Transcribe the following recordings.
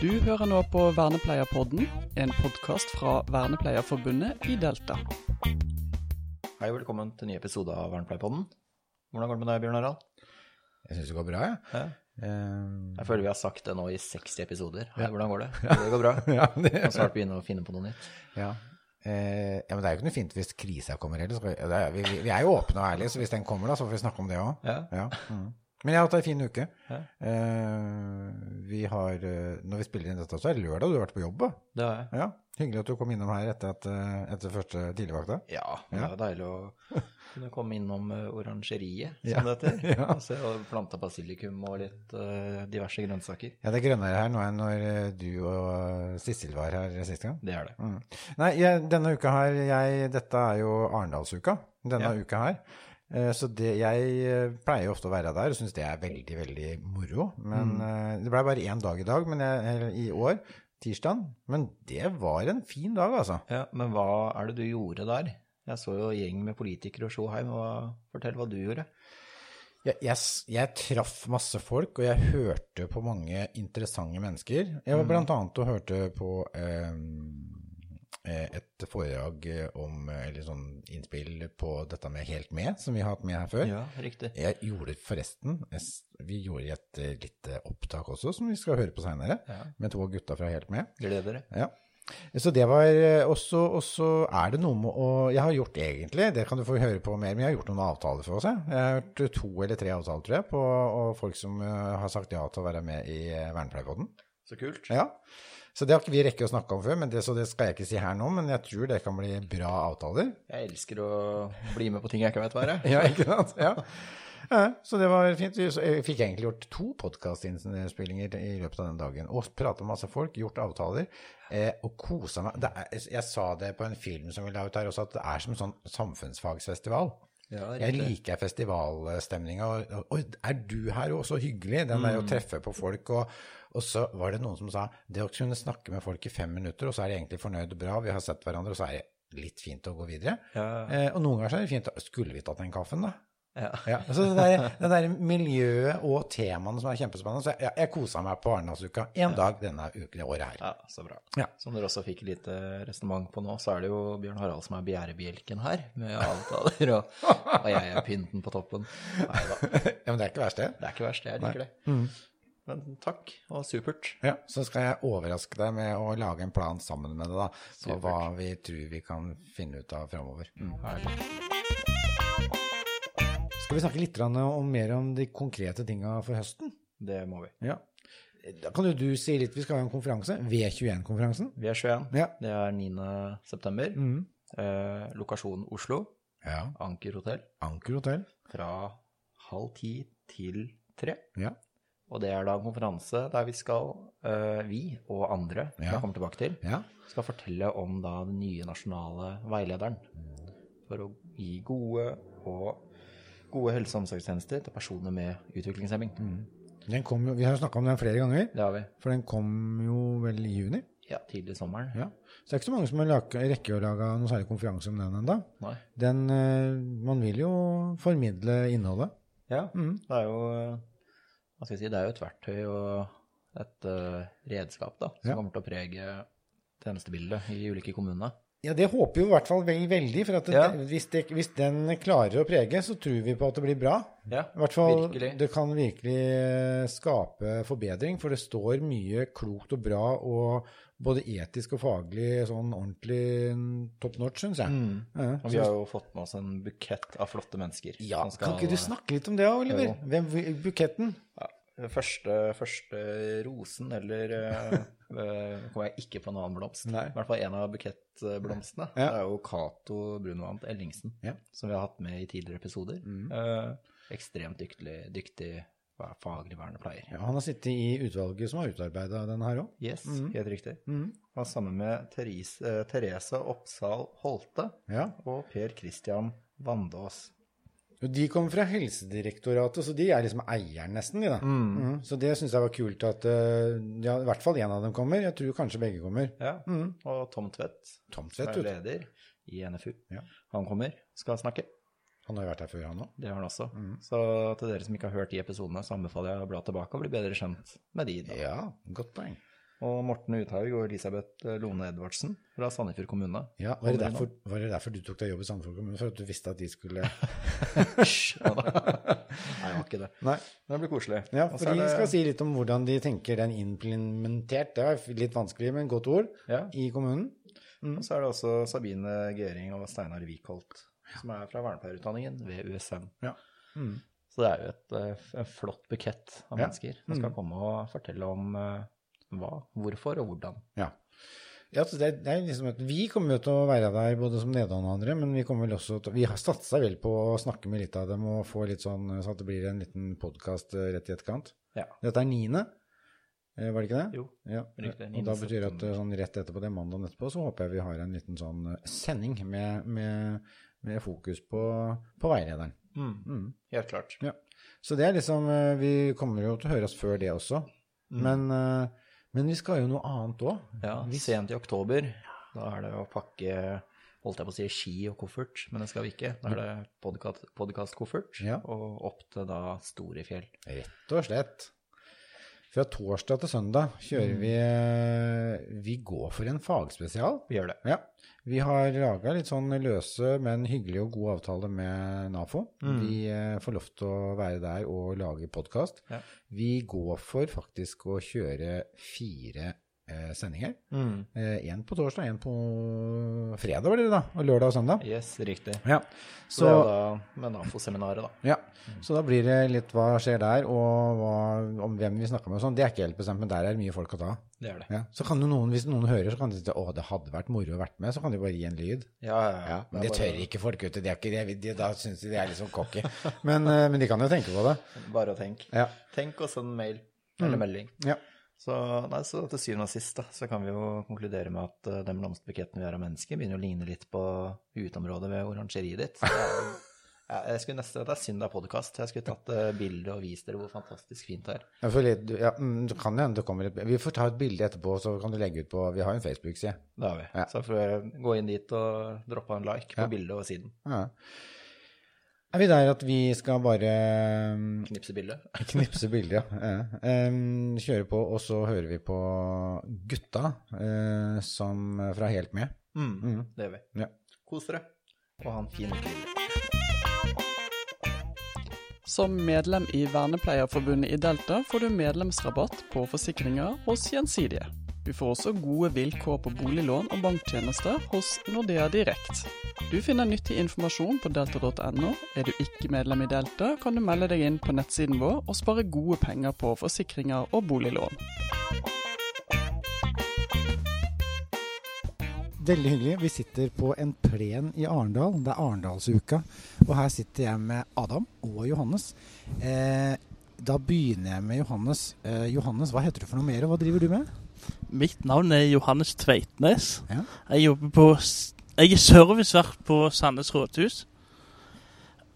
Du hører nå på Vernepleierpodden, en podkast fra Vernepleierforbundet i Delta. Hei og velkommen til en ny episode av Vernepleierpodden. Hvordan går det med deg, Bjørn Harald? Jeg syns det går bra, jeg. Ja. Eh, Jeg føler vi har sagt det nå i 60 episoder. Hei, hvordan går det? Det går bra. ja, det, Kan snart begynne å finne på noe nytt. ja. Eh, ja, men det er jo ikke noe fint hvis krisa kommer heller. er- Vi, vi, vi er jo åpne og ærlige, så hvis den kommer, da, så får vi snakke om det òg. Ja. Ja. Mm. Men jeg har hatt ei en fin uke. Ja. Eh, vi har eh, Når vi spiller inn dette, så er det lørdag, du har vært på jobb. Det har jeg. Ja. Hyggelig at du kom innom her etter, at, eh, etter første tidligvakta. Ja, det jo deilig å kunne komme innom uh, orangeriet, som det heter. Ja. Og se og plante basilikum og litt uh, diverse grønnsaker. Ja, det er grønnere her nå enn når du og Sissel var her sist gang. Det er det. Mm. Nei, jeg, denne uka her jeg, Dette er jo Arendalsuka. Denne uka her. Eh, Så det, jeg eh, pleier jo ofte å være der og syns det er veldig, veldig moro. Men mm. Det ble bare én dag i dag men jeg, i år, tirsdag. Men det var en fin dag, altså. Ja, Men hva er det du gjorde der? Jeg så jo gjeng med politikere og Sjoheim. Fortell hva du gjorde. Jeg, jeg, jeg traff masse folk, og jeg hørte på mange interessante mennesker. Jeg var blant annet og hørte på eh, et foredrag om, eller sånn innspill på dette med Helt med, som vi har hatt med her før. Ja, riktig. Jeg gjorde forresten Vi gjorde et eh, lite opptak også, som vi skal høre på seinere, Ja. med to gutta fra Helt med. Gleder dere. Ja. Så det var eh, også Og så er det noe med å Jeg har gjort egentlig, det kan du få høre på mer, men jeg har gjort noen avtaler for oss. Jeg, jeg har gjort to eller tre avtaler, tror jeg, på og folk som eh, har sagt ja til å være med i eh, Vernepleierpodden. Så kult. Ja. Så det har ikke vi rekke å snakke om før, men det, så det skal jeg ikke si her nå. Men jeg tror det kan bli bra avtaler. Jeg elsker å bli med på ting jeg ikke vet hva er. Ja, ikke sant? Ja. ja. Så det var fint. Så jeg fikk egentlig gjort to podkastinnspillinger i løpet av den dagen. Og prata med masse folk, gjort avtaler. Eh, og kosa meg. Det er, jeg sa det på en film som vi la ut her også, at det er som en sånn samfunnsfagsfestival. Ja, Jeg liker festivalstemninga. Og, og, og er du her òg? så hyggelig. Den der å treffe på folk. Og, og så var det noen som sa det å kunne snakke med folk i fem minutter, og så er de egentlig fornøyd og bra, vi har sett hverandre, og så er det litt fint å gå videre. Ja. Eh, og noen ganger så er det fint å Skulle vi tatt den kaffen, da? Ja. Ja, så det der, det der miljøet og temaene som er kjempespennende. Så jeg, jeg kosa meg på Arendalsuka én dag denne uken, det året her. ja, så bra. Ja. Som dere også fikk litt eh, resonnement på nå, så er det jo Bjørn Harald som er bjærebjelken her, med avtaler, og, og jeg er pynten på toppen. Nei da, Ja, men det er ikke verst, det. det er ikke verst, jeg liker det. Men takk, og supert. Ja, Så skal jeg overraske deg med å lage en plan sammen med deg, da. På hva vi tror vi kan finne ut av framover. Mm. Skal vi snakke litt om mer om de konkrete tinga for høsten? Det må vi. Ja. Da kan jo du si litt, vi skal ha en konferanse. V21-konferansen. Vi er 21. Ja. Det er 9. september. Mm. Eh, lokasjon Oslo. ja. Anker hotell. Anker hotell. Fra halv ti til tre. Ja. Og det er da en konferanse der vi skal, eh, vi og andre, Ja. jeg kommer tilbake til, Ja. skal fortelle om da den nye nasjonale veilederen. For å gi gode og gode helse- og omsorgstjenester til personer med utviklingshemming. Den kom jo, vi har snakka om den flere ganger, Det har vi. for den kom jo vel i juni. Ja, tidlig sommeren. Ja. Så det er ikke så mange som har lagt, rekke å lage noe særlig konferanse om den ennå. Eh, Man vil jo formidle innholdet. Ja, det er jo eh, Hva skal jeg si, det er jo et verktøy og et eh, redskap da, som Ja. kommer til å prege tjenestebildet i ulike kommuner. Ja, det håper vi i hvert fall vel, veldig. For at det, Ja. hvis, det, hvis den klarer å prege, så tror vi på at det blir bra. Ja, I hvert fall, virkelig. Det kan virkelig eh, skape forbedring, for det står mye klokt og bra og både etisk og faglig sånn ordentlig top notch, syns jeg. Ja, Og vi har jo fått med oss en bukett av flotte mennesker. ja, Kan ikke du snakke litt om det, Oliver? Hvem, buketten? Ja, første, første rosen, eller eh, eh, kommer jeg ikke på en annen blomst. Nei. I hvert fall en av bukettblomstene. Ja. Det er jo Cato Brunovant Ellingsen, Ja. Mm. som vi har hatt med i tidligere episoder. Eh, ekstremt dyktig, dyktig er faglig vernepleier. Ja, han har sittet i utvalget som har utarbeida denne her òg. Yes, Mm. helt riktig. Og sammen med Therese, eh, Therese Oppsal Holte Ja. og Per Christian Vandås. De kommer fra Helsedirektoratet, så de er liksom eieren nesten, de da. Mm. Så det syns jeg var kult at eh, ja, i hvert fall én av dem kommer. Jeg tror kanskje begge kommer. Ja. Og Tom Tvedt, Tom som er leder i NFU. Ja. Han kommer, skal snakke. Han har jo vært her før, han òg. Det har han også. Så til dere som ikke har hørt de episodene, så anbefaler jeg å bla tilbake og bli bedre kjent med de. Da. Ja, godt poeng. Og Morten Uthaug og Elisabeth eh, Lone Edvardsen fra Sandefjord kommune. Ja, var det, derfor, var det derfor du tok deg jobb i Sandefjord kommune? For at du visste at de skulle Hysj! Ja. Nei, det var ikke det. Nei. Men det blir koselig. Ja, for de det- skal si litt om hvordan de tenker den implementert. Det er litt vanskelig, men godt ord Ja. i kommunen. Og så er det også Sabine Gering og Steinar Wikholt, som er fra vernepleierutdanningen ved USN. Ja. Mm. Så det er jo et, eh, en flott bukett av mennesker som skal komme og fortelle om eh, hva, hvorfor og hvordan. Ja. Ja, det, det er liksom at Vi kommer jo til å være der både som Nederland og andre, men vi kommer vel også til Vi har satsa vel på å snakke med litt av dem og få litt sånn så at det blir en liten podkast rett i etterkant. Ja. Dette er niende, eh, var det ikke det? Jo. Ja. Riktig, Og da betyr det at eh, sånn rett etterpå det, er mandagen etterpå, så håper jeg vi har en liten sånn eh, sending med, med, med fokus på, på veilederen. Mm. Helt klart. Ja. Så det er liksom eh, Vi kommer jo til å høre oss før det også. Men, eh, men vi skal jo noe annet òg. Ja, sent i oktober. Da er det å pakke holdt jeg på å si ski og koffert, men det skal vi ikke. Da er det podkast-koffert Ja. og opp til da Storefjell. Rett og slett. Fra torsdag til søndag kjører vi eh, Vi går for en fagspesial. Vi gjør det. Ja. Vi har laga litt sånn løse, men hyggelig og god avtale med NAFO. Vi eh, får lov til å være der og lage podkast. Ja. Vi går for faktisk å kjøre fire sendinger. Én på torsdag, én på fredag, var det da? Og lørdag og søndag. Yes, riktig. Ja. Så det er da med NAFO-seminaret, da. Ja, så da blir det litt hva skjer der, og hva, om hvem vi snakker med og sånn. Det er ikke helt bestemt, men der er det mye folk å ta. Det er det. Ja. Så kan jo noen, hvis noen hører, så kan de si å, det hadde vært moro å vært med, så kan de bare gi en lyd. Ja, ja, ja. Ja, men det tør ikke folk, ute, de er ikke, det, de, da syns de det er litt sånn cocky. Men, eh, men de kan jo tenke på det. Bare å tenke. Ja. Tenk og send mail eller melding. Ja. Så, nei, så til syvende og sist da, så kan vi jo konkludere med at uh, den blomsterbuketten vi har av mennesker, begynner å ligne litt på uteområdet ved orangeriet ditt. Ja, jeg skulle nesten, Det er synd det er podkast. Jeg skulle tatt uh, bilde og vist dere hvor fantastisk fint det er. Ja, for litt, ja, du kan hende det kommer et Vi får ta et bilde etterpå, så kan du legge ut på Vi har jo en Facebook-side. Det har vi. Ja. Så får vi gå inn dit og droppe en like på bildet og siden. Ja. Er vi der at vi skal bare mm, Knipse bildet. Knipse bildet, ja. ja. Kjøre på, og så hører vi på gutta eh, som fra Helt Med. Mm, Det gjør vi. Ja. Kos dere. Og ha en fin kveld. Som medlem i Vernepleierforbundet i Delta får du medlemsrabatt på forsikringer hos Gjensidige. Du får også gode vilkår på boliglån og banktjenester hos Nordea Direkt. Du finner nyttig informasjon på delta.no. Er du ikke medlem i Delta, kan du melde deg inn på nettsiden vår og spare gode penger på forsikringer og boliglån. Veldig hyggelig. Vi sitter på en plen i Arendal. Det er Arendalsuka. Og her sitter jeg med Adam og Johannes. Eh, da begynner jeg med Johannes. Eh, Johannes, hva heter du for noe mer, og hva driver du med? Mitt navn er Johannes Tveitnes. Ja. Jeg jobber på Jeg er servicevert på Sandnes rådhus.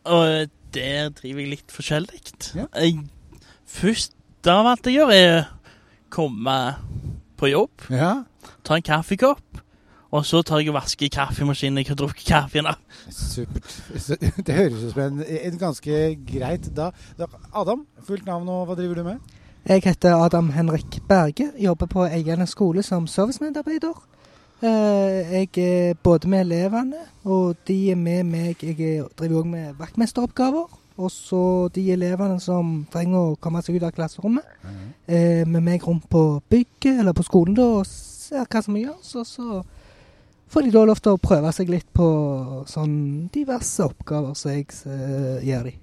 Og der driver jeg litt forskjellig. Ja. Jeg, først da alt jeg å gjøre, er komme på jobb, Ja. ta en kaffekopp, og så tar jeg og vasker kaffemaskinen jeg har drukket kaffen av. Supert. Det høres ut som en, en ganske greit da. Adam, fullt navn og hva driver du med? Jeg heter Adam Henrik Berge, jobber på Eierne skole som servicemedarbeider. Eh, Jeg er både med elevene, og de er med meg. Jeg er- driver òg med vaktmesteroppgaver. Og så de elevene som trenger å komme seg ut av klasserommet. er Med meg rundt på bygget, eller på skolen, da, og ser hva som gjøres. Og så får de da lov til å prøve seg litt på sånn diverse oppgaver som jeg gir gjør de.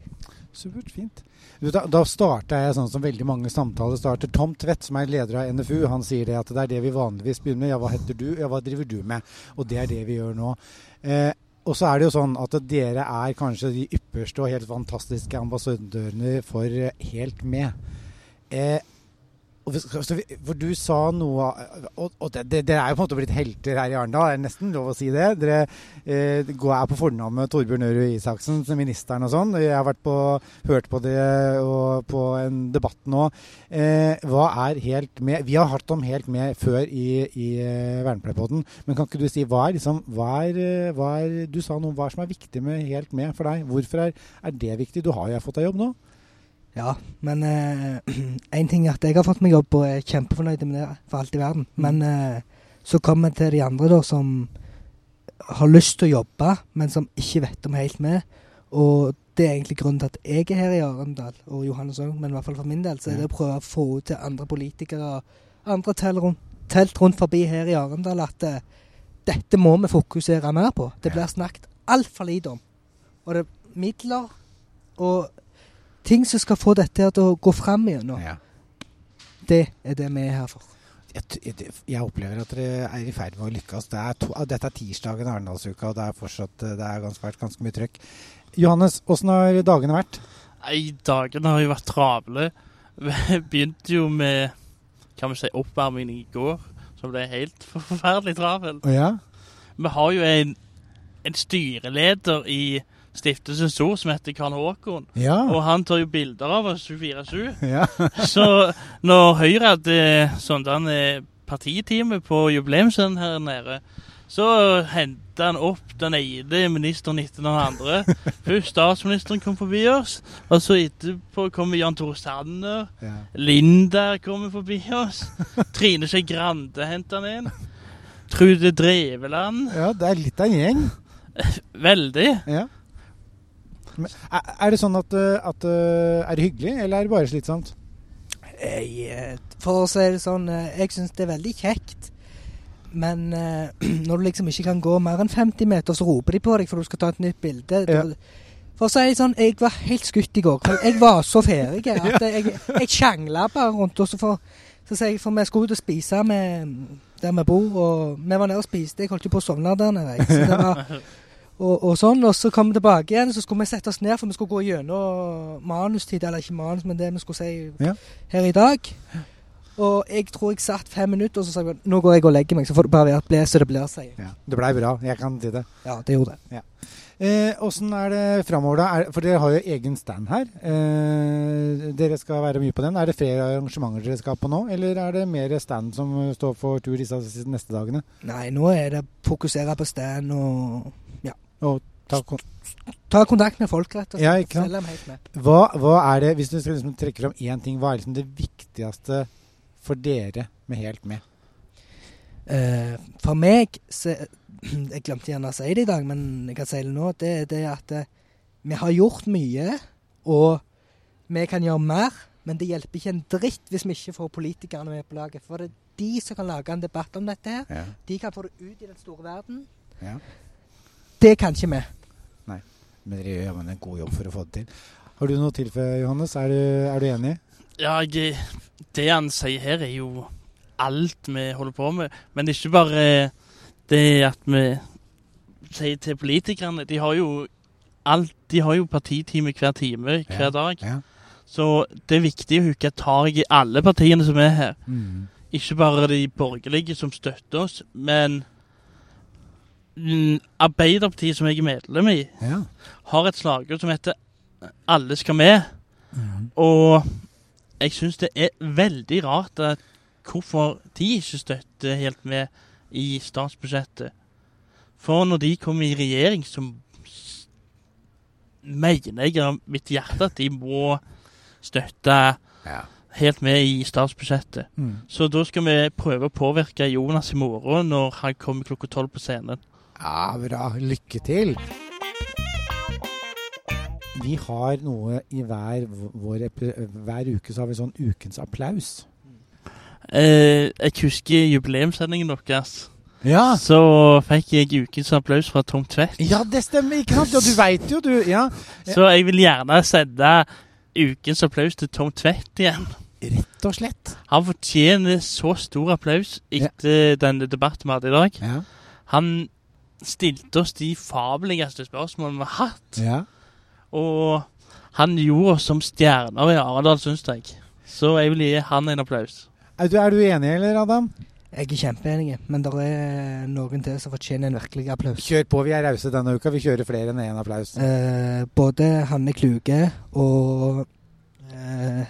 Supert, fint. Da, da starter jeg sånn som veldig mange samtaler starter. Tom Tvedt, som er leder av NFU, han sier det at det er det vi vanligvis begynner med. Ja, hva heter du? Ja, hva driver du med? Og det er det vi gjør nå. Eh, og så er det jo sånn at dere er kanskje de ypperste og helt fantastiske ambassadørene for Helt Med. Eh, for du sa noe Og, det- det- er jo på en måte blitt helter her i Arendal, er nesten lov å si det? Dere eh, går er på fornavn med Torbjørn Ørud Isaksen, ministeren og sånn. Jeg har vært på, hørt på det og på en debatt nå. Eh, hva er Helt Med? Vi har hatt om Helt Med før i, i eh, Vernepleierpodden, men kan ikke du si hva er liksom hva er, hva er, Du sa noe om hva som er viktig med Helt Med for deg. Hvorfor er, er det viktig? Du har jo fått deg jobb nå. Ja, men én ting er at jeg har fått meg jobb og er kjempefornøyd med det for alt i verden. Men uh, så kommer vi til de andre da som har lyst til å jobbe, men som ikke vet om helt med. Og det er egentlig grunnen til at jeg er her i Arendal, og Johannes òg, men i hvert fall for min del, så er det å prøve å få ut til andre politikere og andre telt rundt, telt rundt forbi her i Arendal at uh, dette må vi fokusere mer på. Det blir snakket altfor lite om. Og det er midler og ting som skal få dette til å gå fram igjennom. Ja. Det er det vi er her for. Jeg, jeg, opplever at dere er i ferd med å lykkes. Det er to, ah, dette er tirsdagen i Arendalsuka, og det er fortsatt eh, det er ganske, vært ganske mye trøkk. Johannes, åssen har dagene vært? Nei, dagene har jo vært travle. Vi begynte jo med kan vi si, oppvarming i går, som ble helt forferdelig travel. Ja? Vi har jo en, en styreleder i Stiftelsen SO som heter Karl Håkon. Ja. Og han tar jo bilder av oss 24-7. ja. Så når Høyre hadde sånn der, eh, partitime på jubileumsscenen her nede, så henta han opp den ene ministeren etter den andre. Først statsministeren kom forbi oss, og så etterpå kommer Jan Tore Sanner. ja. Linda kommer forbi oss. Trine Skei Grande henter han inn. Trude Dreveland. Ja, det er litt av en gjeng. Veldig. Ja. Er, det sånn at, eh, at eh, Er det hyggelig, eller er det bare slitsomt? Jeg, eh, for å si det sånn, jeg syns det er veldig kjekt. Men når du liksom ikke kan gå mer enn 50 meter, så roper de på deg for du skal ta et nytt bilde. Ja. For å si det sånn, jeg var helt skutt i går. kveld. Jeg var så ferdig at jeg, jeg sjangla bare rundt. Og så, for, så sier jeg, for vi skulle ut og spise med, der vi bor, og vi var nede og spiste. Jeg holdt jo på å sovne der nede. Så det var, og, og sånn, og så kom vi tilbake igjen, så skulle vi sette oss ned, for vi skulle gå gjennom manustid, eller ikke manus, men det vi skulle si Ja. her i dag. Og jeg tror jeg satt fem minutter, og så sa jeg nå går jeg og legger meg, så får det bare være ble så det blir, sier jeg. Ja. Det blei bra, jeg kan si det. Ja, det gjorde det. Ja. Åssen er det framover, da? Er, for dere har jo egen stand her. Eh, dere skal være mye på den. Er det flere arrangementer dere skal på nå, eller er det mer stand som eh, står for tur disse neste dagene? Nei, nå er det fokusere på stand og Og ta kon ta kontakt med folk, rett og slett. Ja, hva, hva er det, hvis du skal liksom trekke fram én ting, hva er liksom det viktigste for dere med Helt med? Uh, for meg så Jeg glemte gjerne å si det i dag, men jeg kan si det nå. Det er det at eh, vi har gjort mye, og vi kan gjøre mer. Men det hjelper ikke en dritt hvis vi ikke får politikerne med på laget. For det er de som kan lage en debatt om dette her. Ja. De kan få det ut i den store verden. Ja. Det kan ikke vi. Men dere gjør jammen en god jobb for å få det til. Har du noe til for Johannes? Er du, er du enig? Ja, jeg, det han sier her, er jo alt vi holder på med. Men ikke bare det at vi sier til politikerne De har jo alt, de har jo partitime hver time, hver Ja. dag. Ja. Så det er viktig å huke tak i alle partiene som er her. Mm. Ikke bare de borgerlige som støtter oss, men Arbeiderpartiet, som jeg er medlem i, Ja. har et slagord som heter 'Alle skal med'. Mm. Og jeg syns det er veldig rart at hvorfor de ikke støtter helt med i statsbudsjettet. For når de kommer i regjering, så mener jeg av mitt hjerte at de må støtte Ja. helt med i statsbudsjettet. Mm. Så da skal vi prøve å påvirke Jonas i morgen når han kommer klokka tolv på scenen. Ja, bra. Lykke til. Vi har noe i hver, vår, hver uke så har vi sånn ukens applaus. Eh, jeg husker jubileumssendingen deres. Ja. Så fikk jeg ukens applaus fra Tom Tvedt. ja, det stemmer, ikke sant? Ja, du veit jo, du. Ja. Så jeg vil gjerne sende ukens applaus til Tom Tvedt igjen. Rett og slett. Han fortjener så stor applaus etter denne debatten vi hadde i dag. Ja. Han stilte oss de fabeligste spørsmålene vi har hatt. ja. Og han gjorde oss som stjerner i Arendal, syns jeg. Så jeg vil gi han en applaus. Er, du, er du enig, eller, Adam? Jeg er kjempeenig, men det er noen til som fortjener en virkelig applaus. Kjør på, vi er rause denne uka. Vi kjører flere enn én applaus. Eh, både Hanne Kluge og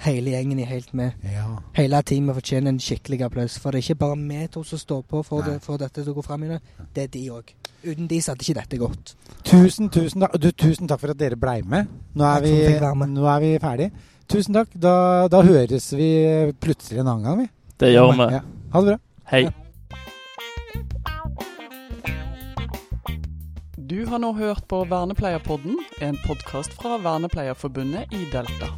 hele gjengen er helt med. Ja. Hele teamet fortjener en skikkelig applaus. For det er ikke bare vi to som står på for, det, for dette til å gå fram i det. Det er de òg. Uten de så hadde ikke dette gått. Tusen, tusen, takk. Du, tusen takk for at dere blei med. Nå er, vi, med. nå er vi ferdig. Tusen takk. Da, da høres vi plutselig en annen gang, vi. Det gjør vi. Ja. Ha det bra. Hei. Du har nå hørt på Vernepleierpodden, en podkast fra Vernepleierforbundet i Delta.